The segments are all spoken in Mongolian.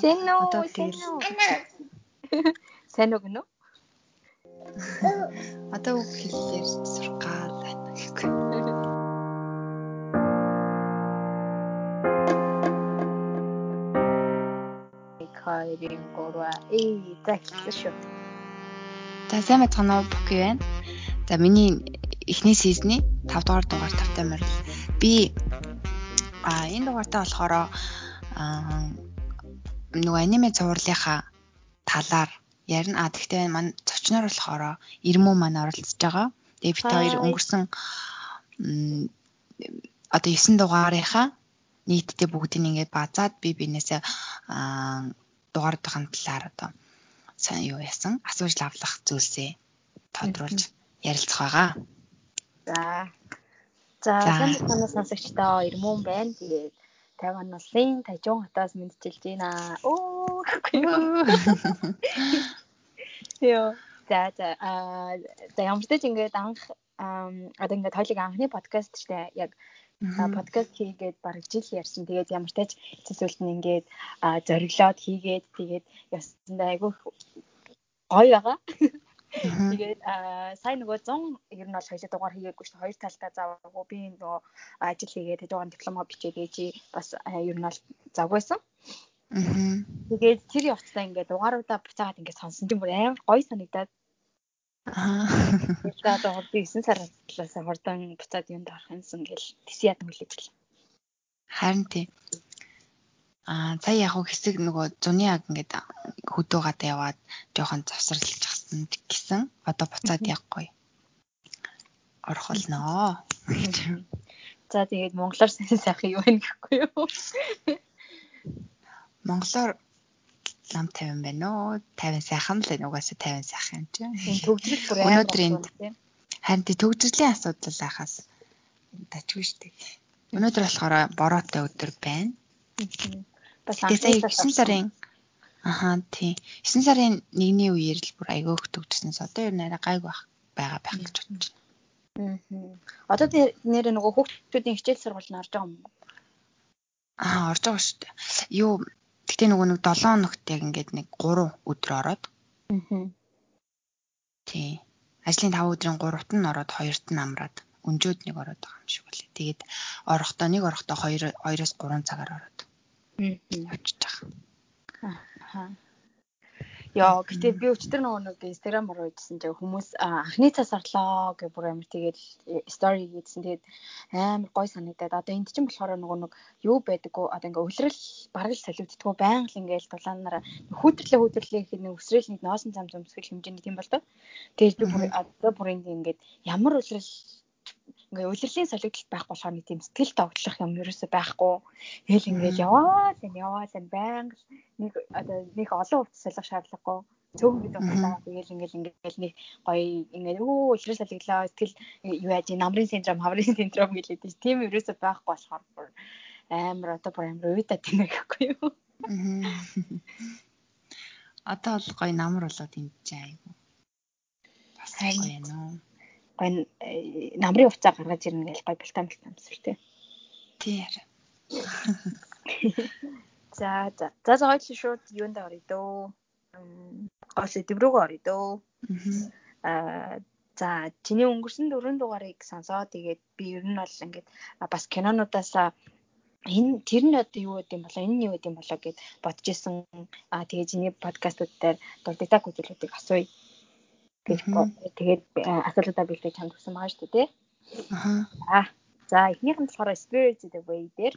Сэн үү? Сэн үү? Сэн үү гэнэ? Одоо үг хэллээр сургаал байна гэхгүй. хоёрын гурваа ээ захилсан шүү. За сайн байцгаана уу Буки байна. За миний эхний сизний 5 дугаар дугаар тавтай морил. Би а энэ дугаартаа болохоор аа нөгөө аниме зурлынхаа талаар ярина. А тэгтээ маань зочноор болохоор Ирмүү маань оролцож байгаа. Тэгээ бид хоёр өнгөрсөн одоо 9 дугаарынхаа нийтдээ бүгдийг ингээд базаад би бинээсээ дугаардын талаар одоо сайн юу яасан асууж лавлах зүйлсээ тодруулж ярилцах байгаа. За. За, сайн танаас сонсогчдоо Ирмүүн байна. Тэгээд Тайван улсын Тайжун хотоос мэдчилж байна. Оо. Йоо. За за аа за ямар ч тийм ингээд анх одоо ингээд хоёлыг анхны подкаст штэ яг подкаст хийгээд бараг жил ярьсан. Тэгээд ямар тач эцэсүүлт нь ингээд зориглоод хийгээд тэгээд ясандаа айгүй гоё байгаа. Тэгээд сайн нөгөө 100 ер нь бол хоёул дугаар хийгээгүй шүү. Хоёр талдаа заваагүй. Би нөгөө ажил хийгээд тэдгээр дипломо бичээд ээжи бас ер нь бол завгүйсан. Тэгээд тэр явцдаа ингээд дугааруудаа буцаагаад ингээд сонсон чинь бүр амар гоё санагдаад Аа. За одоо би 9 сараас талаас хурдан буцаад юунд орох юмсан гэл тэс ядан хүлээж гэлээ. Харин тий. Аа сая яг хэсэг нөгөө зуны аг ингээд хөдөө гадаа яваад жоохон завсарлаж гасан гэсэн. Одоо буцаад явахгүй. Орох болноо. За тэгээд монголоор сайн сайхан юу вэ гэхгүй юу? Монголоор лам 50 байна уу? 50 сайхан л энэ угаасаа 50 сайхан юм чинь. Төгжрөл бүр өнөөдөр энд харин тий төгжрлийн асуудал ахаас тачгүй дээ. Өнөөдөр болохоор бороотой өдөр байна. Бас 9 сарын Аха тий. 9 сарын 1-ний үеэр л бүр айгүйх төгжсөнс одоо ер нь арай гайг байх байгаа байх гэж бодож байна. Аа. Одоо нэр нөгөө хүүхдүүдийн хичээл сургалт нь орж байгаа юм уу? Аа, орж байгаа шүү дээ. Юу Гэтэ нөгөө нэг 7 хоногт яг ингээд нэг 3 өдөр ороод. Аа. Тий. Ажлын 5 өдрийн 3-т нь ороод 2-т нь амраад өнжөөд нэг ороод байгаа юм шиг үлээ. Тэгээд орохдоо нэг орохдоо 2 2-оос 3 цагаар ороод. Аа. Явчихж байгаа. Яа, гэтээ би өчтөр нөгөө нэг Instagram руу идсэн чинь хүмүүс анхны цаас орлоо гэх бүр амар тэгээд story хийдсэн. Тэгээд амар гой санагдаад одоо энд чинь болохоор нөгөө нэг юу байдаггүй одоо ингээ өвлөрөл бараг л солигддггүй байнга л ингээл дулаанаараа хүүтэрлээ хүүтэрлээ гэхэд нэг өсрөл нэг носон зам зөмсгөл хэмжээний тийм бол тоо. Тэгээд би бүр одоо бүр ингээд ямар өвлөрөл ингээ улирлын солигдолт байх болохоор нэг тийм сэтгэл тогтлох юм ерөөсөй байхгүй. Тэгэл ингээл яваа л яваа л байнга нэг одоо нэг олон хувцас солих шаардлагагүй. Цөөхөн бид удаа тэгэл ингээл ингээл нэг гоё ингээл өө улирал солигдлоо сэтгэл юу яаж намрын синдром, хаврын синдром гэлээд тийм тийм ерөөсөй байхгүй болохоор бүр амар одоо бүр амар уйдаа тийм гэхгүй юу. Одоо бол гоё намар болоод энэ чинь айгу. Бас гоё юм уу гой э, намрын хувцас гаргаж ирнэ гэж гой бултан бултан амсвэр тий. Тий. За за. За за хоёул шууд юунд орё дөө. Гол дэврүүгөө орё дөө. Аа за чиний өнгөрсөн дөрөв дугаарыг сонсоо тэгээд би ер нь бол ингээд бас кинонуудаас энэ тэр нь одоо юу гэдэм болоо энэ нь юу гэдэм болоо гэд бодож исэн. Аа тэгээ чиний подкастууд дээр дурддаг үзүүлэлтийг асууя гэж тэгээд асуултаа бэлдэж чамд өгсөн байгаа шүү дээ. Аа. За эхнийх нь болохоор Spirits the Way дээр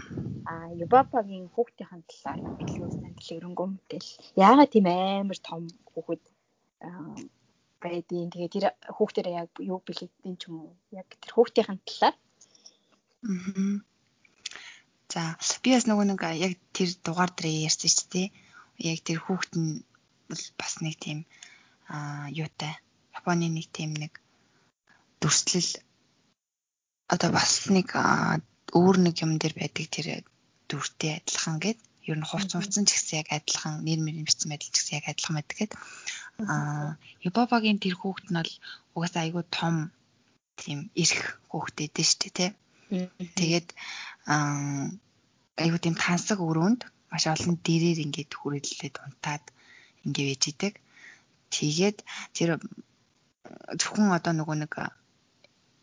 а Юбапагийн хүүхдийн талаар санал өрөнгөө мэтэл. Яагаад тийм амар том хүүхэд байдیں۔ Тэгээд тэр хүүхдэрээ яг юу бэлэгдэн ч юм уу? Яг тэр хүүхдийн талаар. Аа. За би бас нөгөө нэг яг тэр дугаар дээр ярьсан шүү дээ. Яг тэр хүүхэд нь бас нэг тийм аа юутай Японы нэг тийм нэг дүрслэл одоо бас нэг өөр нэг юм дээр байдаг тэр дүртэй адилхан гэд ер нь хувц хувцсан ч гэсэн яг адилхан нэр мэрийн бичсэн байдал ч гэсэн яг адилхан байдаг гэд аа Хипопагийн тэр хүүхэд нь бол угаасаа айгүй том тийм эрх хүүхдээ дээ дээ тий. Тэгээд аа айгүй тийм тансаг өрөөнд маш олон дээрээр ингээд хүрээлээд унтаад ингээд байж идэг. Тэгээд тэр зөвхөн одоо нөгөө нэг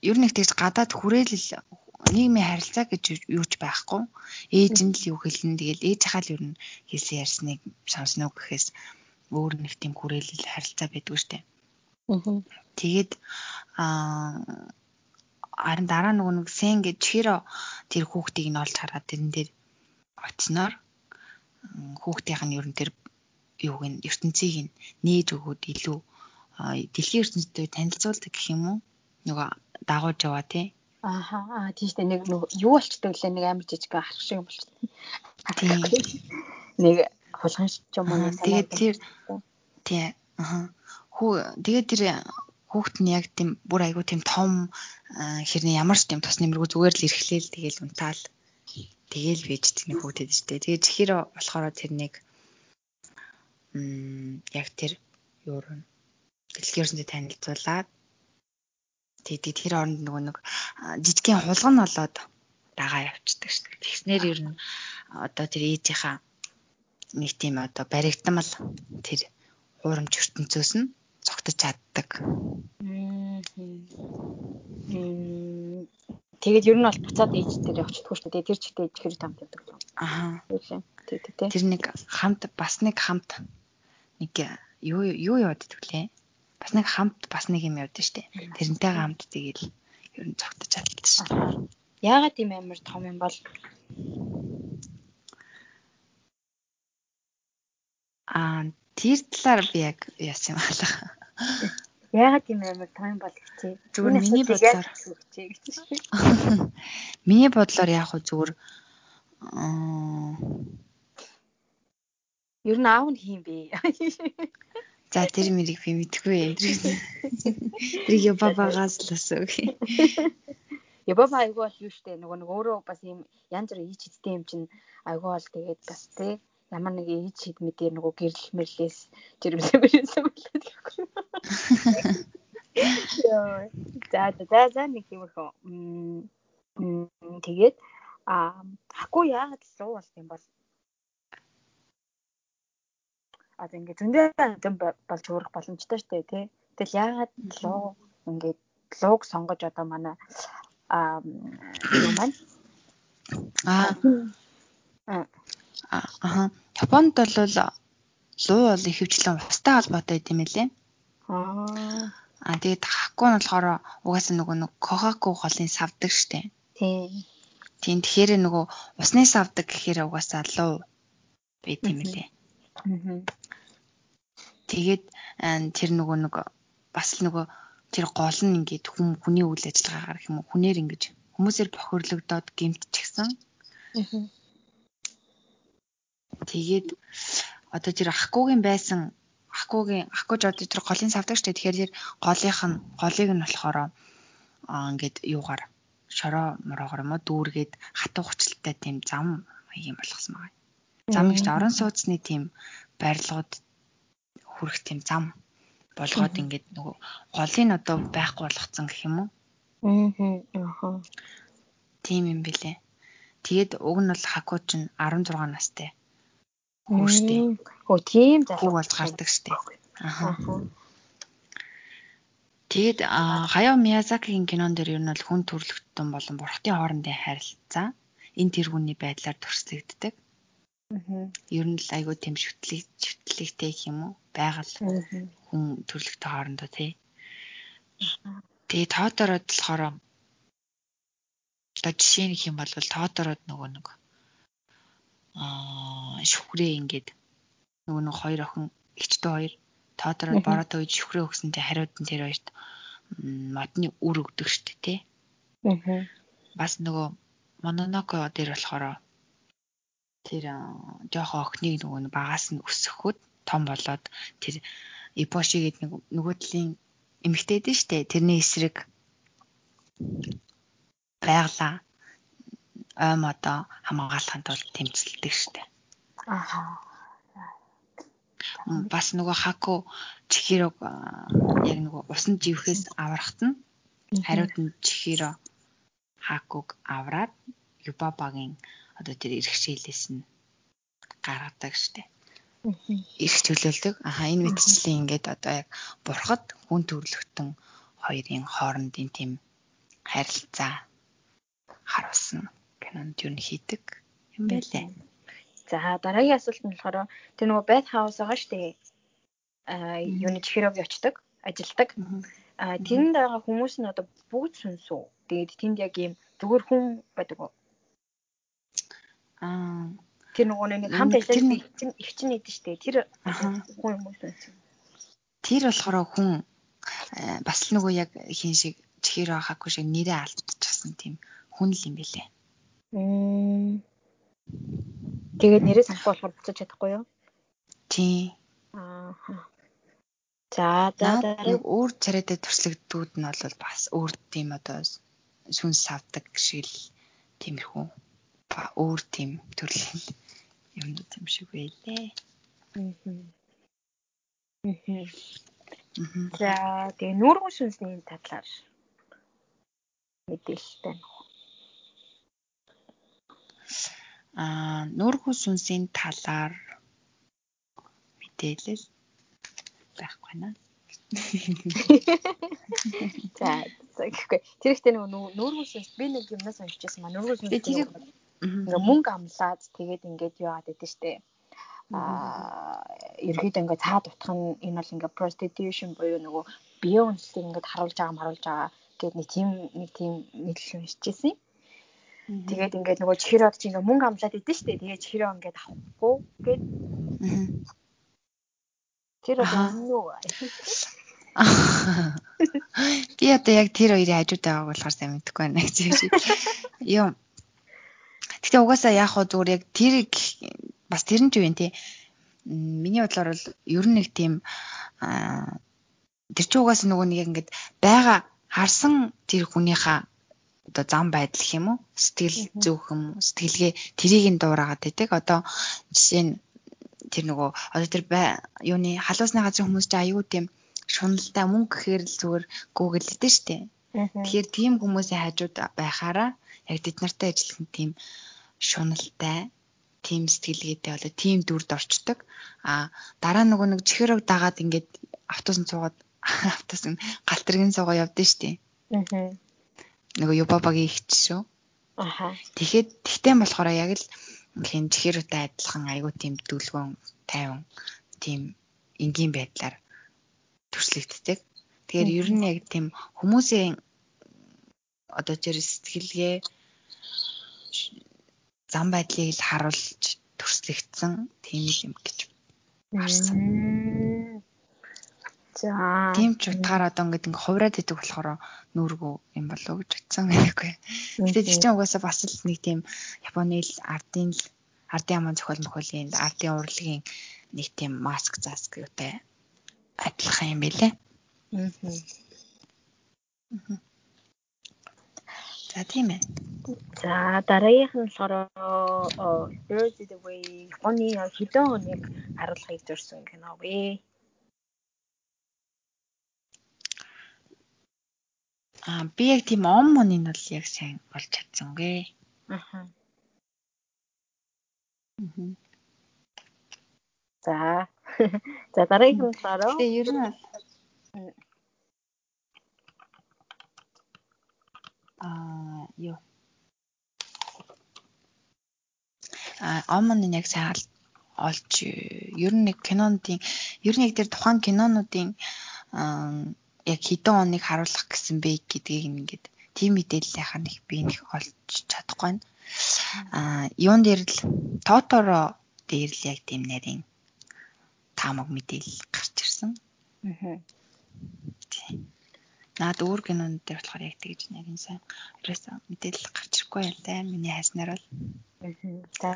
ер нь тэгж гадаад хүрээлэл нийгмийн харилцаа гэж юуч байхгүй. Ээж нь л юу хэлнэ тэгэл ээж хаа л ер нь хэлсэн ярьсныг сонсно гэхээс өөр нэг тийм хүрээлэл харилцаа байдгүй штэ. Аа. Тэгээд аа харин дараа нөгөө нэг сэн гэж чихэро тэр хүүхдийг нь олж хараад тэрэн дээр очсноор хүүхдийнх нь ер нь тэр юуг нь ертөнцийг нь нээж өгөөд илүү дэлхийн ертөнцтэй танилцуулдаг гэх юм уу? Нөгөө дагуулж яваа тий. Ааха аа тийш дээ. Нэг юу болчтой лээ нэг амар жижиг харах шиг болчихсон. Нэг хулган ч юм уу? Тэгээд тэр тий ааха хүү тэгээд тэр хүүхэд нь яг тийм бүр айгу тийм том хэрний ямар ч тийм тос нэмэргүй зүгээр л эрхлээл тэгээл унтаал. Тэгээл байж тийм хүүхэд штэ тэгээд чихэр болохоор тэр нэг м яг тэр юу руу ерөнхий танилцуулаад Тэгээд тэр оронд нөгөө нэг жижигхэн хулган нь болоод дагаа явцдаг шүү дээ. Тэгснэр ер нь одоо тэр ээжийнхаа нэг тийм одоо баригдмал тэр хуурамч ертөнцөөс нь цогтож чаддаг. Тэгээд ер нь бол буцаад ээж дээр явчихдаггүй шүү дээ. Тэр чигтээ ээж хэрэг тамд явдаг. Аа. Тэр нэг хамт бас нэг хамт нэг юу юу явагддаг лээ бас нэг хамт бас нэг юм явдсан шүү дээ. Тэрнтэйгээ хамт тэгэл ер нь цогтож чаддаг шүү дээ. Яагаад тийм амар том юм бол Аа тэр талаар би яг яасан юм аа. Яагаад тийм амар том юм бол гэчээ. Зүгээр миний бодлоор гэчээ гэж шүү. Миний бодлоор яг хөө зүгээр Ер нь аав нь хийм бэ. За тэр мэрийг би мэдгүй юм. Тэр Ябабагаас л асуух. Ябаба айгу бол юу штэ нөгөө нэг өөрөө бас юм янз бүр ийч хэдтэй юм чинь айгу бол тэгээд бас тий ямар нэг ийч хэд мэдээ нөгөө гэрэл мэрлээс жирэмсэн мэрсэн болоод гэхгүй. Яа. За за за нэг тиймэрхүү. Тэгээд а хаггүй яагаад л луу бол юм бол одоо ингээд зөндөө зам болж өөрөх боломжтой шүү дээ тий. Тэгэл яагаад луу ингээд лууг сонгож одоо манай аа юу маань аа аа Японд бол луу бол ихэвчлэн устай холбоотой юм лээ. Аа А тэгээд хахгүй нь болохоор угаасаа нөгөө нэг Coca-Cola голын савдаг штэ. Тийм. Тийм тэгэхээр нөгөө усны савдаг гэхээр угаасаа луу байт юм лээ. Аа. Тэгээд тэр нөгөө нэг бас л нөгөө тэр гол нь ингээд хүм хүний үйл ажиллагаагаар юм уу? Хүнээр ингэж хүмүүсээр бохирлогдоод гэмтчихсэн. Тэгээд одоо тэр ахгүйгийн байсан ахгүйгийн ахгүйж одоо тэр голын савдаг штэ тэгэхээр тэр голынх нь голыг нь болохоор аа ингээд юугаар? Шороо мороогоор юм уу? Дүүргээд хатуу хүчлэлтэй тийм зам юм болгосон байгаа. Зам гэж орон сууцны тийм барилгууд хүрэх тийм зам болгоод ингээд нөгөө голыг одоо байхгүй болгоцсон гэх юм уу? Аа. Тийм юм бэлээ. Тэгээд уг нь бол хакуу чинь 16 настай. Хүү штэ. Хөө тийм залуу. Болж гардаг штэ. Аха. Тэгээд Хаяо Миязакигийн кинон дээр ер нь бол хүн төрлөختөн болон бурхтын хоорондын харилцаа энэ тэргүүний байдлаар төрслөгддөг. Ер нь л айгүй тийм шүтлэг шүтлэгтэй юм уу? Байгаль хүн төрлөختөө хоорондоо тий. Тэгээ тоодороод болохоор одоо жишээ нэг юм бол тоодороод нөгөө нэг аа шүхрээ ингээд нөгөө нэг хоёр охин эгчтэй хоёр тоодороод бороотой үе шүхрээ өгсөнтэй хариуд нь тэр хоёрт модны үр өгдөг штэ тий. Аа. Бас нөгөө Мононоко дээр болохоор тэр жоохон охиныг нөгөө багаас нь өсгөхөд том болоод тэр Ипоши гэдэг нэг нөгөө талын эмэгтэй дээ штэ тэрний эсрэг байглаа ойм одоо хамгаалахын тулд тэмцэлдэг штэ. Аа. Бас нөгөө хаку чихэрэг яг нөгөө усан живхээс аврахт нь хариуд нь чихэро хакуг авраад юбабагийн одоо тэр эрхшээлээс нь гаргадаг штеп. Их чөлөөлдөг. Аха энэ мэдчлэн ингээд одоо яг бурхад хүн төрлөختөн хоёрын хоорондын тийм харилцаа харуулсан кинонд юу хийдэг юм байлээ. За дараагийн асуулт нь болохоор тэр нөгөө байт хаус байгаа шүү дээ. Аа юуны чихрэг очдог, ажилдаг. Аа тэнд байгаа хүмүүс нь одоо бүгд сүнсүү. Тэгээд тэнд яг ийм зүгээр хүн байдаг? Аа тэр нөгөө нэг хамт ажиллаж их чинь идэв шүү дээ. Тэр хүн хүмүүс үү? Тэр болохоор хүн бас л нөгөө яг хин шиг чихэр байхаагүй шиг нэрээ алдчихсан тийм хүн л юм бэлээ. Тэгээд нэрээ санахгүй болохоор буцаж чадахгүй юу? Тий. Аа. За за яг өөр царайтай төрслөгдүүд нь бол бас өөр тийм одоо сүнс авдаг шиг л тиймэрхүү ба өөр тийм төрлийн юмнууд юм шиг байлээ. За тэгээ нүүргэн сүнсний талаар мэдээлэл байна уу? аа нүүргүү сүнсийн талаар мэдээлэл байхгүй наа. За тэгэхгүй тэр ихтэй нөгөө нүүргүү сүнс би нэг юмнаас уншижсэн маа нүүргүү сүнс ингээ мөнгө амлаад тэгээд ингээд яагаад гэдэг штэ а ерөөд ингээ цаад утх нь энэ бол ингээ prostitution буюу нөгөө бие үнэлтийг ингээ харуулж байгаа харуулж байгаа гэдэг нэг тийм нэг тийм мэдлэл уншижсэн. Тэгээд ингээд нөгөө чихэр од чи ингээд мөнгө амлаад идэв штэ. Тэгээд чихэрөө ингээд авахгүй гээд. Тэр одоо юу Би одоо яг тэр хоёрын хажууд байгааг болохоор сайн мэдэхгүй байна гэж шиг. Гэтэ угаасаа яг хоо зүгээр яг тэр бас тэр нь ч юу юм те. Миний бодлоор бол ер нь нэг тийм тэр чи угаасаа нөгөө нэг ингээд байгаа харсан тэр хүнийхээ одоо зам байдал юм уу сэтгэл зүйх юм сэтгэлгээ тэрийг нь дуурайгаад байдаг одоо жишээ нь тэр нөгөө одоо тэр юуны халуусны газрын хүмүүс ч аюу тийм шуналтай мөнгө гэхээр л зүгээр гэдэг штэ. Тэгэхээр тийм хүмүүсийн хажууд байхаараа яг тэд нартай ажиллах нь тийм шуналтай тийм сэтгэлгээтэй болоо тийм дүрд орчдөг. А дараа нөгөө нэг чихэрэг дагаад ингээд автобусанд суугаад автобус нь галтргийн суугаа явдсан штэ. Аа нөгөө Юбабагийн ихч шүү. Аха. Тэгэхэд тэгтээ болохоор яг л хин чихэрүүтэй адилхан айгуу тийм дүлгөн тайван тийм энгийн байдлаар төрслөгддөг. Тэгэхээр ер нь яг тийм хүмүүсийн одоо тэр сэтгэлгээ зам байдлыг л харуулж төрслөгдсөн тийм юм гэж харсан. За. Тийм ч утгаараа одоо ингээд ингээ хувраад идэг болохоор нүүргүү юм болов уу гэж утсан байхгүй. Гэтэ чинь угаасаа бас л нэг тийм Японы л ардын л ардын аман зохиол мөхөлийн ардын урлагийн нэг тийм маск заск юутай адилхан юм билэ. Аа. За тийм ээ. За дараагийнх нь болохоор Birds the Way Японы хэдэн өнөг харуулгыг зорьсон кино вэ? Аа би яг тийм он моныг бол яг сайн олж чадсангүй. Аха. За. За дараагийн болохоор Тэгээ ер нь аа юу а омон яг сайн олж ер нь нэг кинонуудын ер нь яг тэр тухайн кинонуудын яг хэдэн оныг харуулах гэсэн бэ гэдгийг ингээд тийм мэдээлэл яхаа нэг би нэг олж чадахгүй байна. Аа юун дээр л Тоторо дээр л яг тийм нарийн таамаг мэдээлэл гарч ирсэн. Аа. Наад өөр кинонд дээр болохоор яг тэгж нарийн сайн ерөөсөө мэдээлэл гарч ирэхгүй юм лээ. Миний хайснаар бол. За.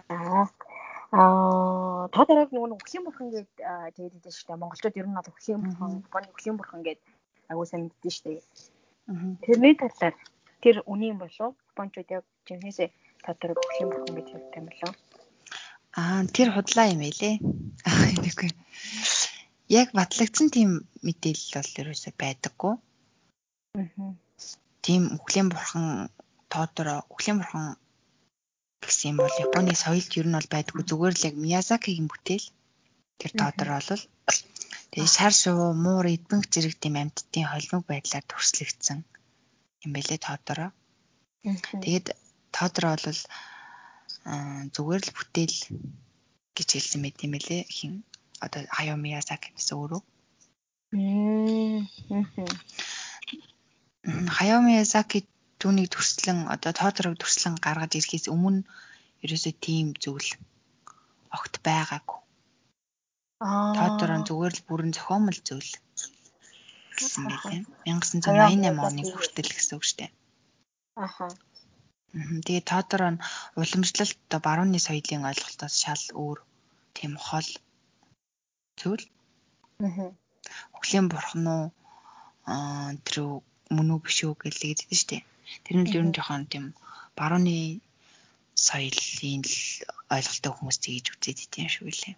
Аа та дарааг нөгөө үхлийн бурхан гээд тэгээд идэв шүү дээ. Монголчууд ер нь бол үхлийн бурхан, үхлийн бурхан гээд агуу сайн мэддэн штэ. Тэрний талаар тэр үнийн болов Япончууд яг жинхэнэсээ өгөх юм болох гэж хэлдэг юм болов. Аа тэр худлаа юм байлээ. Аа энэгүй. Яг батлагдсан тийм мэдээлэл бол ерөөсөй байдаггүй. Тийм үхлийн бурхан тоодороо үхлийн бурхан гэсэн юм бол Японы соёлд ер нь бол байдгүй. Зүгээр л яг Миязакигийн бүтээл тэр тоодор бол. Тэгээ шар шувуу муур эдбэнх зэрэг тийм амьтдын холимог байдлаар төрслөгдсөн юм бэлээ тоодороо. Тэгээд тоодор бол зүгээр л бүтээл гэж хэлсэн мэт юм бэлээ хин. Одоо Хаяо Миязаки гэсэн өөрөө. Хаяо Миязаки түүнийг төрслөн одоо тоодорог төрслөн гаргаж ирэхээс өмнө ерөөсөө тийм зүйл огт байгаагүй. Аа. Тоодорон зүгээр л бүрэн зохиомл зүйл гэсэн байлээ. 1988 оны хүртэл гэсэн үг шүү дээ. Аха. Тэгээ тоодороо уламжлалт одоо барууны соёлын ойлголтоос шал өөр тийм хол зүйл. Аа. Өглөө бурхан уу аа тэр мөн үү биш үү гэж хэлдэг шүү дээ. Тэр нь л ер нь жоохон тийм барууны соёлын л ойлголттой хүмүүс тэгж үзээд идэв юм шиг үлээ.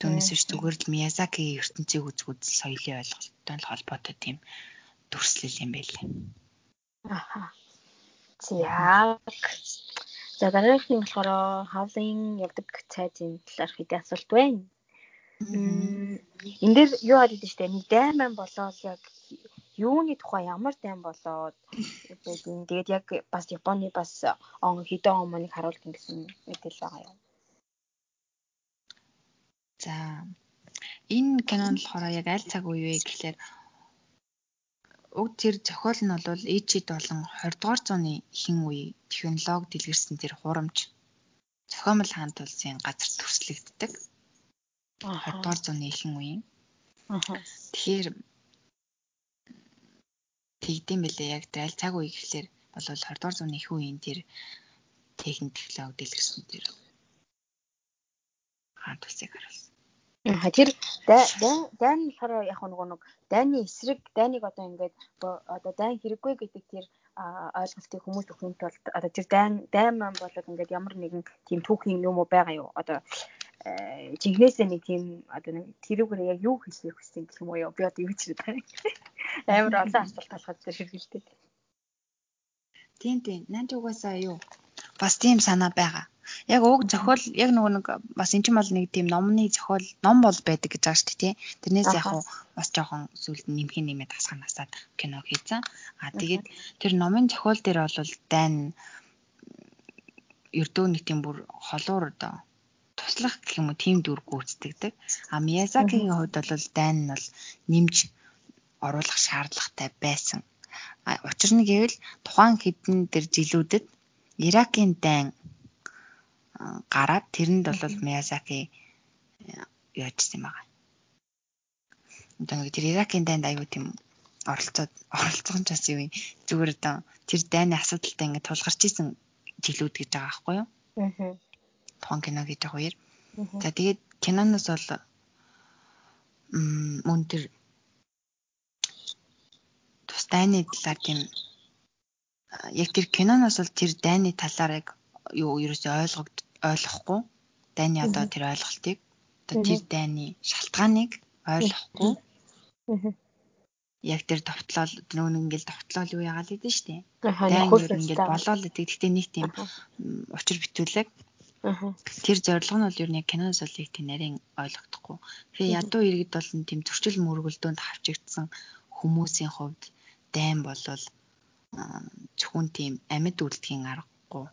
Түүнээс биш зүгээр л Миязакигийн ертөнцийг үзгүүд соёлын ойлголттой л холбоотой тийм төрслөл юм байлээ. Аха. Яг. За дараагийнх нь болохоор хавлын явдаг цайзын талаарх хэдий асуулт байна. Энд дээр юу хараад байна штэ нэг дайман болоод яг юуны тухай ямар дайм болоод тэгээд яг бас Японы бас он хэдэн он мөнийг харуулдаг гэсэн мэдээлэл байгаа юм. За энэ кинонд болохоор яг аль цаг үе вэ гэхлээр уг тэр зохиол нь бол ээжид болон 20 дугаар зууны ихэнх үе технологи дэлгэрсэн тэр хурамч зохиомл хаант улсын газар төслөгддөг. 20 дугаар зууны ихэнх үеийн. Тэгэхээр тэгдэм бэлээ яг аль цаг үе гэхлээр бол 20 дугаар зууны их үеийн тэр техник технологи дэлгэрсэн тэр хаант улсыг харуулсан. Тэр дайн болохоор яг нөгөө нэг дайны эсрэг дайныг одоо ингээд одоо дайн хэрэггүй гэдэг тэр ойлголтыг хүмүүс өгөхөнд бол одоо тэр дайн дайн маань болоод ингээд ямар нэгэн тийм түүхийн юм уу байгаа юу одоо жинхнээсээ нэг тийм одоо нэг тэрүүгээр яг юу хэлэх хүссэн гэх юм уу би одоо юу ч хэлээд амар олон асуулт толгойд дээр ширхэлтэй. Тийм тийм нанч угаасаа юу бас тийм санаа байгаа. Яг уг зохиол яг нөгөө нэг бас эн чинь бол нэг тийм номны зохиол ном бол байдаг гэж байгаа шүү дээ тий. Тэрнээс яг уу бас жоохон сүлд нэмхийн нэмээд хасгаа насаад кино хийцэн. А тэгээд тэр номын зохиол дээр бол дайн ердөө нэг тийм бүр холуур одоо туслах гэх юм уу тийм дүр гүйцэтгэдэг. А Миязакигийн хувьд бол дайн нь бол нэмж оруулах шаардлагатай байсан. Учир нь гэвэл тухайн хэдэн тэр жилүүдэд Иракийн дайн гараад тэрэнд бол Миязаки яажсан юм байна. Одоо нэг тэр Иракийн дайнд аюу тийм оролцоод оролцох нь бас юу юм зүгээр одоо тэр дайны асуудалтай ингээд тулгарч исэн жилүүд гэж байгаа байхгүй юу? Аа. Тухайн кино гэж байгаа үеэр. За тэгээд киноноос бол м мөн тэр тус дайны талаар тийм яг тэр киноноос бол тэр дайны талаар яг юу ерөөсөй ойлгогд ойлгохгүй. Дайны одоо тэр ойлголтыг одоо тэр дайны шалтгааныг ойлгохгүй. Яг тэр товтлол нөгөө ингээл товтлол юу яагаад гэдэг нь штэ дайн юу ингээл болоод идэг гэхдээ нэг тийм учир битүүлэг тэр зорилго нь бол юу нэг киноноос бол яг тийм нарийн ойлгохдохгүй тэгэхээр ядуу иргэд бол тийм зөрчил мөргөлдөөнд хавчигдсан хүмүүсийн хувьд дайн болол зөвхөн тийм амьд үлдэхийн аргагүй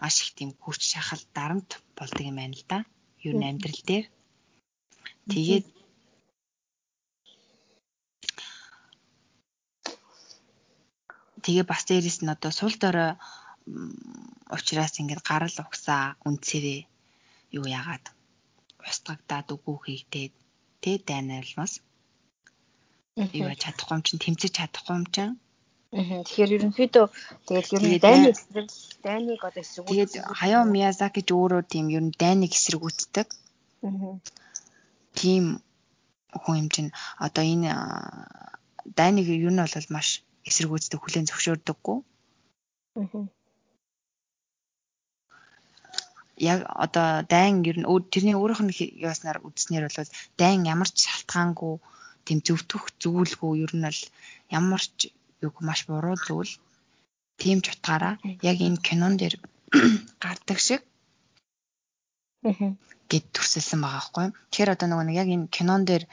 маш их тийм хүч шахал дарамт болдог юм байна л да. Юу н амьдрал дээр. Тэгээд Тэгээ бас дээрэс нь одоо сул дорой ухраас ингээд гарал угсаа үнцэрээ юу яагаад устгагдаад үгүй хийгдээд тэ дайнайлмас юу чадахгүй юм чин тэмцэж чадахгүй юм чин Тэгэхээр ерөнхийдөө тэгэл ер нь дайны эсрэг дайныг одоо эсрэгүүцдэг. Тэгээд Хаяо Миязаки ч өөрөө тийм ер нь дайныг эсрэгүүцдэг. Тийм хүн юм чинь одоо энэ дайныг ер нь бол маш эсрэгүүцдэг хүлэн зөвшөөрдөггүй. Яг одоо дайн ер нь тэрний өөрийнх нь яаснаар үзснээр бол дайн ямар ч шалтгаангүй тийм зөвтгөх зүгүүлгүй ер нь бол ямар ч юг маш буруу зүйл тийм ч утгаараа яг энэ кинон дээр гардаг шиг гэд төрсөлсөн байгаа байхгүй. Тэгэхээр одоо нөгөө нэг яг энэ кинон дээр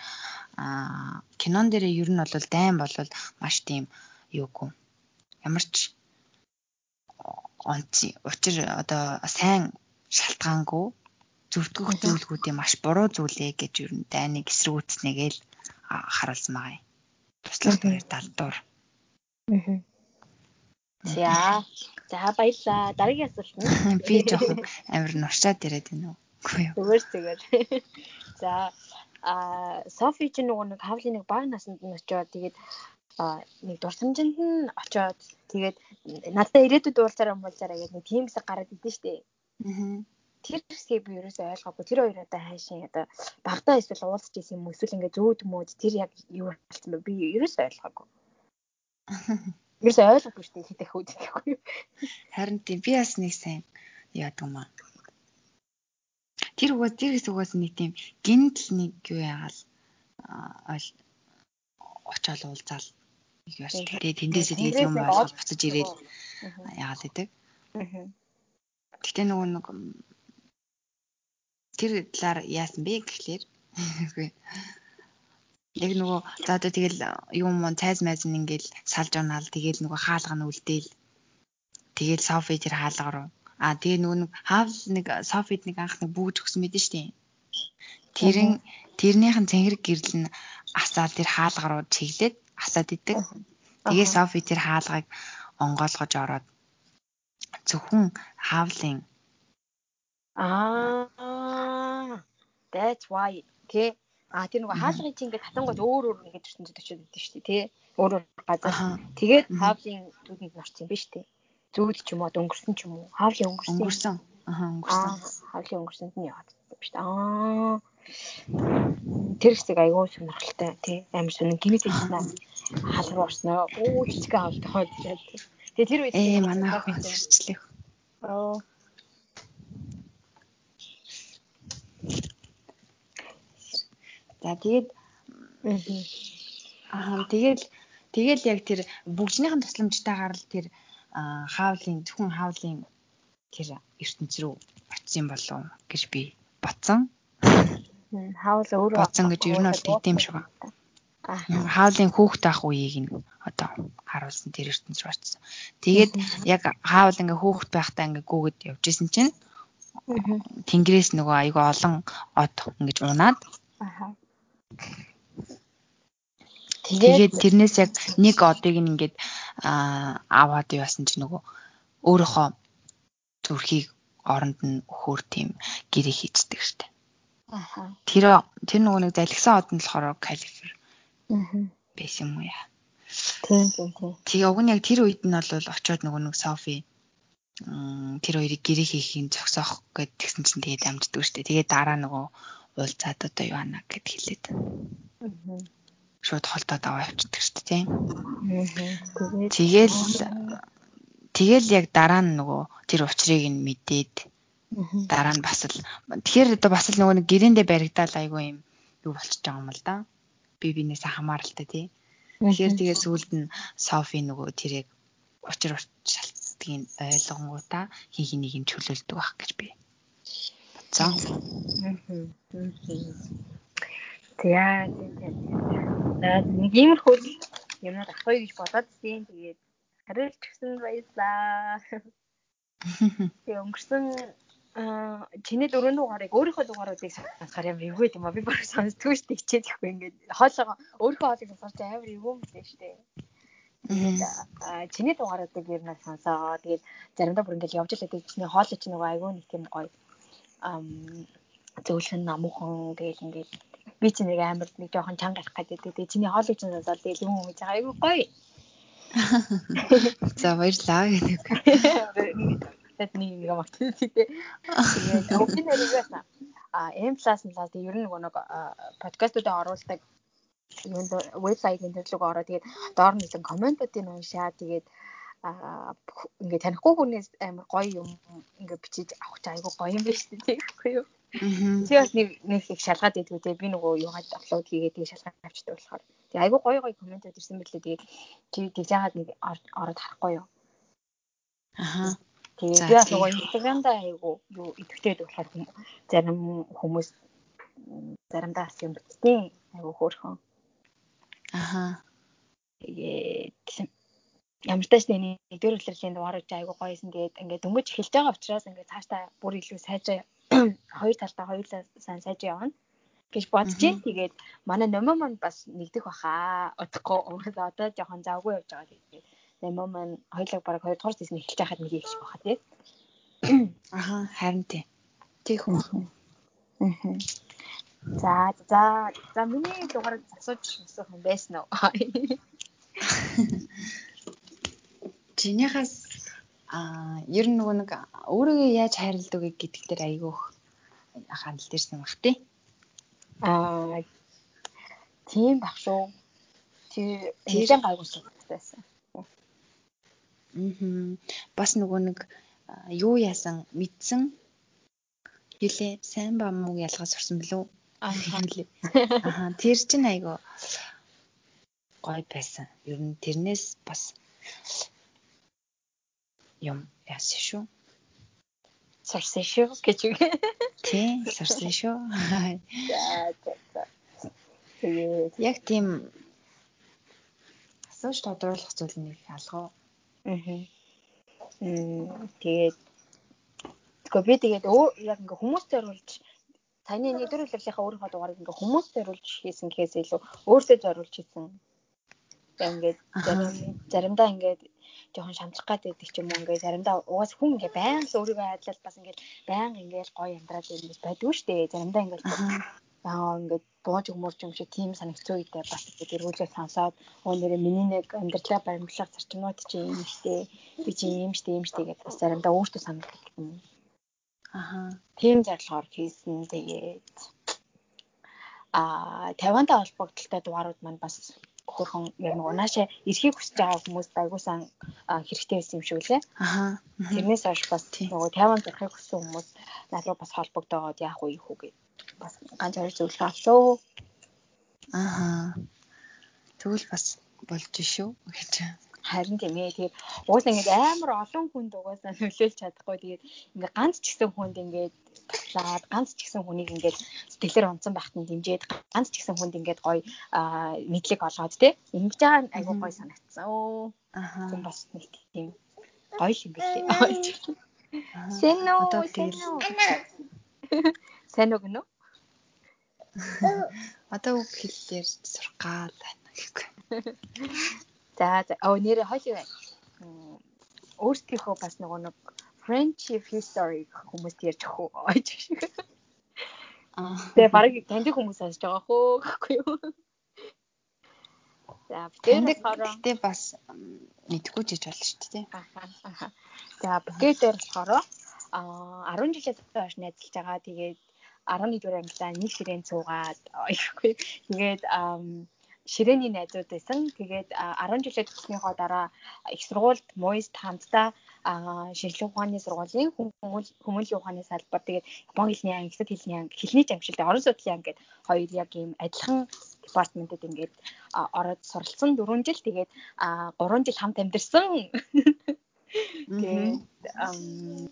аа кинон дээр ер нь бол дайм бол маш тийм юугүй. Ямар ч онц учир одоо сайн шалтгаангүй зөвдгөх зүйлгүүдийн маш буруу зүйлээ гэж ер нь дайныг эсрүүцнэгээл харуулсан байгаа юм. Туслах төрөөр далдуур. Аа. За. За баярлаа. Дараагийн асуулт нь Би жоохон амар нуршаад ирээд байна уу? Үгүй юу. зүгээр зүгээр. За а Софи ч нөгөө нэг хавлын нэг баг насанд нь очиод тэгээд а нэг дурсамжинд нь очиод тэгээд надад ирээдүйд уулзаараа муулзаараа гэдэг нэг тийм хэсэг гараад идэв штэ. Аа. Тэр хэсгийг би ерөөсөй ойлгоогүй. Тэр хоёр одоо хайшин одоо багтаа эсвэл уулзч исэн юм эсвэл ингээ зөөд мөөд тэр яг юу болсон бэ? Би ерөөсөй ойлгоогүй. Ерөөсөй ойлгоогүй штэ хитэх үүд гэхгүй. Харин тийм би бас нэг сайн яадаг юм аа. Тэр угаас тэр хэсэг угаас нэг тийм гинтл нэг юу яагаал очоод уулзаал нэг яаш тэгээ тэндээсээ тэгээд юм ойлгож буцаж ирээл яагаад гэдэг. Гэтэ нөгөө нэг тэр талаар яасан бэ гэхлээр. Яг нөгөө за одоо тэгэл юм мон цайз майз нь ингээл салж унаал тэгэл нөгөө хаалга нь үлдээл. Тэгэл софи тэр хаалга руу. А тэгээ нөгөө нэг хаал нэг софид нэг анх нэг бүүж өгсөн мэдэн штий тэрэн тэрнийхэн цэнгэр гэрэл нь асаал тэр хаалга руу чиглээд асаад идэг. Тэгээ софи тэр хаалгыг онгоолгож ороод зөвхөн хаавлын Аа that's why тий А тэр нөгөө хаалгын чинь ингээд татангууд өөр өөр ингээд төрсөн төчөд өгдөө шүү дээ тий. Өөр өөр газар. Тэгээд хаавлын орсон юм биш тий. Зүуд ч юм уу өнгөрсөн ч юм уу. Хаавлын өнгөрсөн. Өнгөрсөн. Аа өнгөрсөн. Хаавлын өнгөрсөнд нь яваад биш тий. Аа тэр хэсэг айгүй сонирхолтой тий. Амар сонин гинэт хэлнэ. Хаал руу орсноо. Оо чичгэн хаалт хаад тий. Тэгээ тэр үед ээ манай охин сэрчлэх. Аа За тэгээд аа тэгэл тэгэл яг тэр бүгжнийхэн тусламжтайгаар л тэр хаавлын зөвхөн хаавлын тэр ертөнц рүү очсон болов гэж би бодсон. Хаавл өөрөө бодсон гэж ер нь бол тийм шиг байна. Хаавлын хүүхд ах үеийг нь одоо харуулсан тэр ертөнц рүү очсон. Тэгээд яг хаавл ингээ хүүхд байхдаа ингээ гүгэд явж исэн чинь Тэнгэрээс нөгөө айгүй олон од ингэж унаад. Аа. Тэгээд тэрнээс яг нэг одыг ингээд аваад яасан чи нөгөө өөрөөхөө зүрхийг оронд нь өхөр тийм гэрээ хийцдэг. Аа. Тэр тэр нөгөө нэг залгсан од нь болохоор калифер. Аа. Байсан юм уу яа. Тийм тийм. Тэгээ уг нь яг тэр үед нь бол очиод нөгөө нэг Софи тэр хоёрыг гэрээ хийхин зогсоох гэд тэгсэн чинь тэгээд амждаг штэ. Тэгээд дараа нөгөө уулзаад одоо юу ана гэд хэлээд. Аа. Шууд холдоод аваа явчихдаг штэ тийм. Аа. Тэгэл тэгэл яг дараа нь нөгөө тэр учрыг нь мэдээд дараа нь бас л тэгэхээр одоо бас л нөгөө нэг гэрээндээ баригдаал айгүй юм юу болчихж байгаа юм л да. Би бинээсээ хамааралтай тий. Тэгэхээр тэгээ сүүлд нь Софи нөгөө тэрийг учир шалтдгийг ойлгонгуудаа хин хэнийг нь чөлөөлдөг байх гэж би бодсон. За тийм. Нэг иймэрхүү юмнууд авахгүй гэж бодоод тийм тэгээд хариулж гисэн баярлаа. Тэг өнгөрсөн аа чиний дөрөв дугаарыг өөрийнхөө дугааруудыг сонсохоор ямар эвгүй юм а би баг сонсдгүй шүү дээ хичээд ихгүй ингээд хоолоо өөрийнхөө хоолыг сонсож амар эвгүй юм лээ шүү дээ. Тэгээд чиний дугааруудыг ер нь сонсоо. Тэгээд заримдаа бүр ингээд явж л байдаг чиний хоолой чинь нөгөө айгүй нэг тийм гоё ам зөвлөн намуухан гээл ингээд би чи нэг амар нэг жоохон чанга гарах гэдэг. Тэгээ чиний хоолой чинь сонсоод тэгээд юм байгаа айгүй гоё. За баярлаа гэдэг. Тэт нэг юм авчихсан тийм. Тэгээд өвчин нэрээс а M+ нь л тийм ер нь нөгөө нэг подкастуудаа оруулдаг юунд вебсайтын төрлөг ороо тэгээд доор нь нэгэн комментуудыг уншаа тэгээд аа ингээ танихгүй хүнээс амар гоё юм ингээ бичиж авах чаа айгу гоё юм биш үү тэгэхгүй юу. Чи бас нэг нэг их шалгаад идэггүй те би нөгөө юугаад аплод хийгээд тэгээ шалгаад авчдаг болохоор. Тэгээ айгу гоё гоё комментууд ирсэн мэтлээ тэгээд чи тэгж яагаад нэг ороод харахгүй юу. Аха. Тэгээ би бас нөгөө инстаграмдаа айгу юу идэвхтэй болохоор зарим хүмүүс заримдаа бас юм битсэн айгу хөөрхөн. Аха. Тэгээд ямар ч тач нэгдүгээр үлрэлийн дугаар гэж айгу гоёсэн. Тэгээд ингээд дөнгөж эхэлж байгаа учраас ингээд цаашдаа бүр илүү сайжраа хоёр талдаа хоёулаа сайн сайж явна гэж бодож байна. Тэгээд манай номоо маань бас нэгдэх баха. Удахгүй одоо жоохон завгүй явж байгаа. Тэгээд номоо маань хоёулаа бараг 2 дугаар сизон эхэлж байхад нэг ихш баха тий. Аха харин тий. Тийх үү. Аа. За за за миний дугаарыг асууж өсөх юм байсан уу? Чинийхээс а ер нь нөгөө нэг өөрийгөө яаж хайрладаг гэдэг дээр айгүйх хандлт ирсэн баг тий. Аа тийм баг шүү. Тэр тийм гайгуулсан байсан. Мм бас нөгөө нэг юу яасан мэдсэн Юлээ сайн ба муу ялгаж сурсан билүү? Аа хэлээ. Аа тэр чинь айгу гой байсан. Ер нь тэрнээс бас юм яасан шүү. Сурсан шүү гэж үг. Тий, сурсан шүү. Тэгээд яг тийм асууж тодруулах зүйл нэг алгаа. Аа. Тэгээд Гэхдээ би тэгээд яг ингээ хүмүүст зориулж таны нэгдүгээр үлрэлийнхаа өөрийнхөө дугаарыг ингээ хүмүүст зориулж хийсэн гэхээс илүү өөртөө зориулж хийсэн. Тэгээд ингээд заримдаа ингээд жоохон шамжих гад байдаг ч юм уу ингээд заримдаа угаас хүн ингээ баян л өөрийгөө айдлал бас ингээд баян ингээд гоё амьдраад байдаг байдгүй шүү дээ. Заримдаа ингээд яа ингээд бууж өмөрч юм шиг тийм санагцсан үедээ бас ингээд эргүүлээ сонсоод өө нэрээ миний нэг амьдралаа баримтлах зарчмууд чи юм штэ би чи юм штэ юм штэ гэдээ бас заримдаа өөртөө санагддаг юм. Аха. Тийм зорилгоор хийсэн. Тэгээд аа Тавиантай холбогдлолтой дугаарууд маань бас хөрхөн яг нэг унаашаа эрхийг хүсэж байгаа хүмүүс байгуусан хэрэгтэй байсан юм шиг үлээ. Аха. Тэрнээс хойш бас нөгөө Тавиан зарахыг хүссэн хүмүүс надруу бас холбогдоод яах вэ юу гэж бас ганц хоёр зөвлөгөө авлаа. Аха. Тэгвэл бас болж шүү гэж. Харин тийм ээ. Тэгээд угаасаа ингээд амар олон хүнд угаасаа нөлөөлж чадахгүй. Тэгээд ингээд ганц ч гэсэн хүнд ингээд туслаад ганц ч гэсэн хүнийг ингээд сэтгэлээр унтсан байхад нь дэмжиж ганц ч гэсэн хүнд ингээд гоё мэдлэг олгоод тий. Ингэж байгаа нь айгүй гоё санагдсан. Аха. Тийм бас нэг тийм гоё юм билээ. Сэн үү? Одоо тэгэл Сэн үг нөө? Одоо үг хэллээр сурах гал байна гэхгүй. За за оо нэрээ хойлоо байна. Өөрсдийнхөө бас нөгөө нэг friendship history хүмүүст ярьж өгөх үү? Аа. Тэгээ барыг таньдаг хүмүүс сонсож байгаа хөө гэхгүй юу? За таньдаг гэхдээ бас мэдгүй жиж болно шүү дээ. За букет дээр болохоор аа 10 жилээс хойш найзалж байгаа. Тэгээд 11 дугаар ангилаа нэг ширээн цуугаад айхгүй. Тэгээд ширээний найзууд байсан. Тэгээд 10 жилээ төгснөхийн дараа их сургуульд Моист хамтдаа шинжлэх ухааны сургуулийн хүмүүнлэгийн ухааны салбар тэгээд Японы хэлний анги, Хятад хэлний анги, хэлний жамшилт, орон судлын анги гэдэг хоёр яг ийм адилхан департаментэд ингээд ороод суралцсан 4 жил тэгээд 3 жил хамт амьдэрсэн. Тэгээд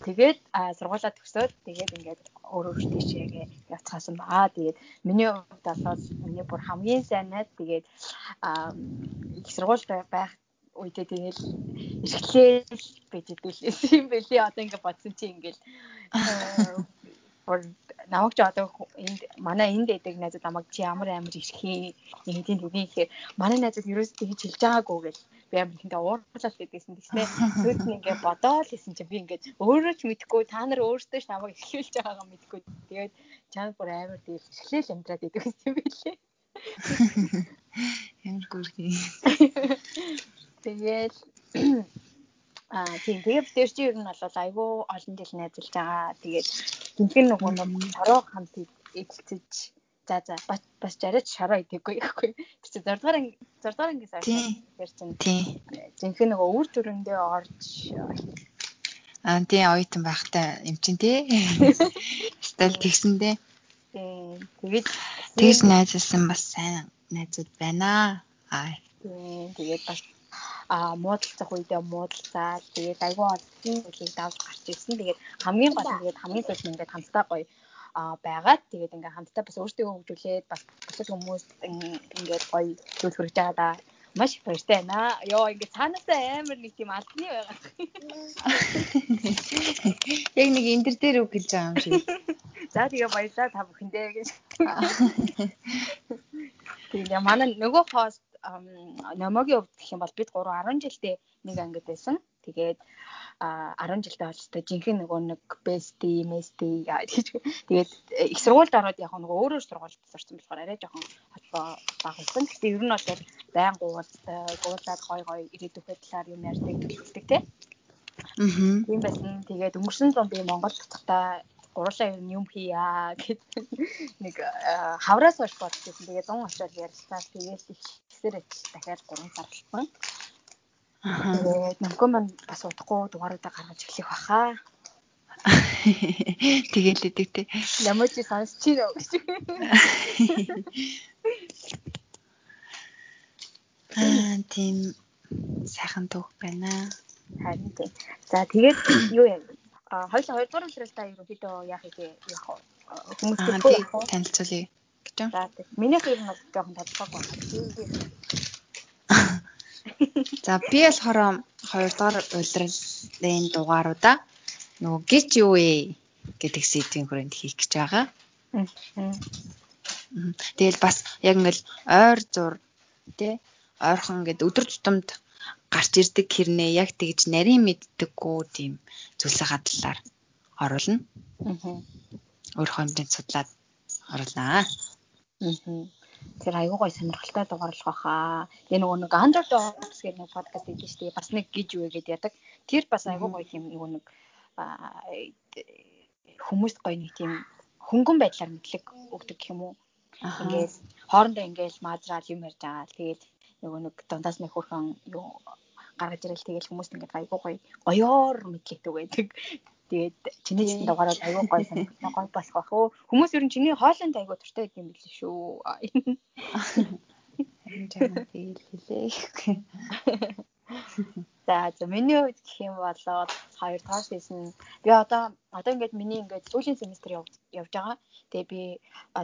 тэгээд сургуулаа төгсөөд тэгээд ингээд өөрөө тийшээгээ явцгаасан баа. Тэгээд миний хувьд бол миний бүр хамгийн сайн найз тэгээд их сургууль байх үедээ тэгэл эрхлээл байж идэв юм бэлээ. Одоо ингээд бодсон чи ингээд намайг ч одоо энд манай энд дэдэг найзууд намайг чи ямар амар ирхий нэг тийм тийм ихээр манай найзууд ерөөсөө тэгж хэлж байгаагүй гэл би амар ихэнтэй уурлал хийдсэн тэгснэ нь ингээд бодоол хийсэн чи би ингээд өөрөө ч мэдэхгүй та нар өөрсдөө ч намайг эхлүүлж байгаагаа мэдэхгүй. Тэгээд чамд бүр амар тийм эхлээл амьдраад идэг юм билээ. Ямар гүрхий. Тэгээд Аа тийм. Тэгээд тэр чинь ер нь бол айгүй олон жил найзалж байгаа. Тэгээд гинхэн нөгөө нэг шороо хамт эдэлцэж за за бас жараж шороо идэггүй яахгүй. Тэр чинь 6 дугаар 6 дугаар ангиас хойш тэр чинь тийм гинхэн нөгөө үр дүрэндээ орж Аа тийм оюутан байхтай юм чин тий. Стил тэгсэн дээ. Тийм тэгээд тэгж найзалсан бас сайн найзууд байна аа. Аа. Тийм тэгээд бас а муудалцах үедээ муудалцаад тэгээд айгүй олон зүйлийг давж гарч ирсэн. Тэгээд хамгийн гол нь тэгээд хамгийн сүүлд ингээд хамтдаа гоё байгаад тэгээд ингээм хамтдаа бас өөртөө хөгжүүлээд бас бусад хүмүүс ингээд гоё зүйл хүргэж байгаа да. Маш их баяртай байна. Йоо ингээд цаанаасаа амар нэг тийм алдны байгаа. Яг нэг энэ төр дээр үг хэлж байгаа юм шиг. За тэгээ баярлалаа та бүхэндээ гэж. Тэгээ манай нөгөө хост номогийн хувьд гэх юм бол бид 3 10 жилдээ нэг ангид байсан. Тэгээд а 10 жилдээ болчтой жинхэнэ нөгөө нэг бести мести гэж тэгээд их сургуульд ороод яг нөгөө өөрөөр сургуульд сурсан болохоор арай жоохон холбоо багсан. Гэхдээ ер нь бол байн гуултай гуулаад гой гой ирээдүйн талаар юм ярьдаг төлөвлөдөг тий. Аа. Тийм байсан. Тэгээд өнгөрсөн зам би Монгол буцахтаа гурлаа юм хийя гэд нэг хавраас хойш бодсон. Тэгээд дун очоод ярилцаад тэгээд их хэсээр дахиад 3 сар болсон. Тэгээд номгоо маань бас удахгүй дугааруудаа гаргаж эхлэх баха. Тэгэл идэг те. Ламочи сонсч байна гэж. Аа тийм сайхан түүх байна. Харин тийм. За тэгээд юу юм? А хоёул хоёрдугаар уншралтаа ерөнхийдөө яах вэ? Яах вэ? Хүмүүс төлөө танилцуулъя гэж байна. За миний хэрэг нь бол жоохон тодорхойгүй байна. За би болохоор хоёрдугаар улирлын дугааруудаа нөгөө гिच юу вэ гэдэг сэдвийн хүрээнд хийх гэж байгаа. Тэгэл бас яг ингээл ойр зур тий ойрхон ингээд өдөр тутамд гарч ирдэг хэрнээ яг тэгж нарийн мэддэггүй тийм зүйлсийн талаар оруулна. Аа. Өөрийнхөө хэмжээнд судлаад оруулнаа. Аа. Тэр айгүй гой сонирхолтой дугаарлах баха. Тэгээ нөгөө нэг Underdogs гэдэг нэг подкаст хийж штий. Бас нэг гिज үе гэдэг ядаг. Тэр бас айгүй гой юм нөгөө нэг хүмүүст гой нэг тийм хөнгөн байдлаар мэдлэг өгдөг гэх юм уу. Ингээд хоорондоо ингээд маазраал юм ярьж байгаа. Тэгээд нөгөө нэг дундаас нэг хөрхөн юу гаргаж ирэл тэгэл хүмүүст ингээд айгүй гоё гоёор мэдлэгтэй байдаг. Тэгээд чиний чинь дугаараад аюу гой санагдсан гой болох бах уу. Хүмүүс ер нь чиний хоолойнд аюу туртай гэдэг юм билээ шүү. Харин жаа тэгэл хэлээ. За за миний хувьд гэх юм бол 2 дахь сизон би одоо одоо ингээд миний ингээд сүүлийн семестр явж байгаа. Тэгээ би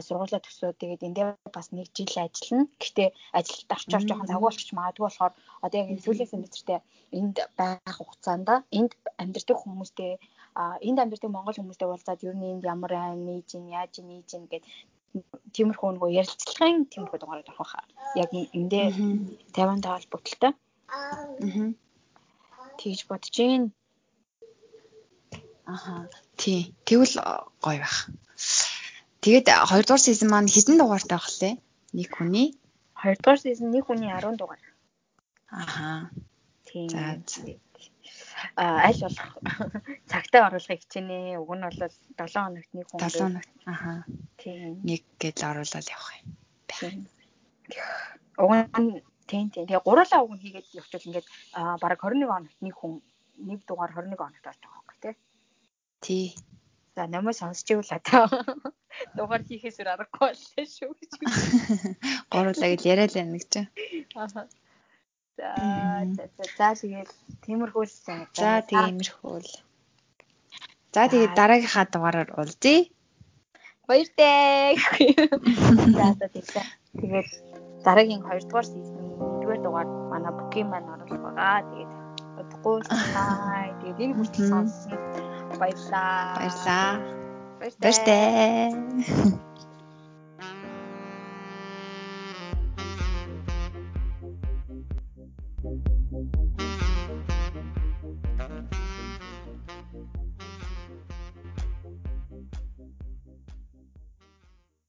сургуулаа төсөөд тэгээд эндээ бас нэг жил ажиллана. Гэхдээ ажилд орчоор жоохон завгүй болчих магадгүй болохоор одоо яг сүүлийн семестртээ энд байх хугацаанд энд амьдардаг хүмүүстэй энд амьдардаг монгол хүмүүстэй уулзаад ер нь энд ямар айн нээж ин яаж нээж ин гэд тиймэрхүү нөгөө ярилцлагын тиймэрхүү дугаараар авах хаа. Яг эндээ 50 таа холбогдолтой. Аа. Тэгж бодож гин. Аха. Тий. Тэгвэл гоё байх. Тэгээд 2 дугаар сизон маань хэдэн дугаартай байх лээ? Нэг хүний 2 дугаар сизон нэг хүний 10 дугаар. Аха. Тийм. За аль болох цагтаа оруулахыг хичээнэ. Уг нь бол 7 хоногт нэг хүн. 7 хоногт. Аха. Тийм. Нэг гэж оруулаад явах юм. Уг нь тийм тийм. Тэгээ гурлаа уг нь хийгээд явчихвал ингээд бараг 21 хоногт нэг хүн нэг дугаар 21 хоногт орж байгаа байхгүй тий. Тий. За намайг сонсч ивэл одоо дугаар хийхээс өөр аргагүй боллоо шүү гэж. Гурлаа гэж яриад байна гэж. Аа. За за тэгээд тиймэрхүү л санагдаа. За тиймэрхүү л. За тэгээд дараагийнхаа дугаараар уулзъя. Баяртай. За за тэгээд дараагийн 2 дугаар сизны 1-р дугаар манай бүкийн маань оруулах байгаа. Тэгээд удахгүй бай. Тэгээд энэ хүртэл сонссон. Баярлаа. Баярлаа. Баяртай.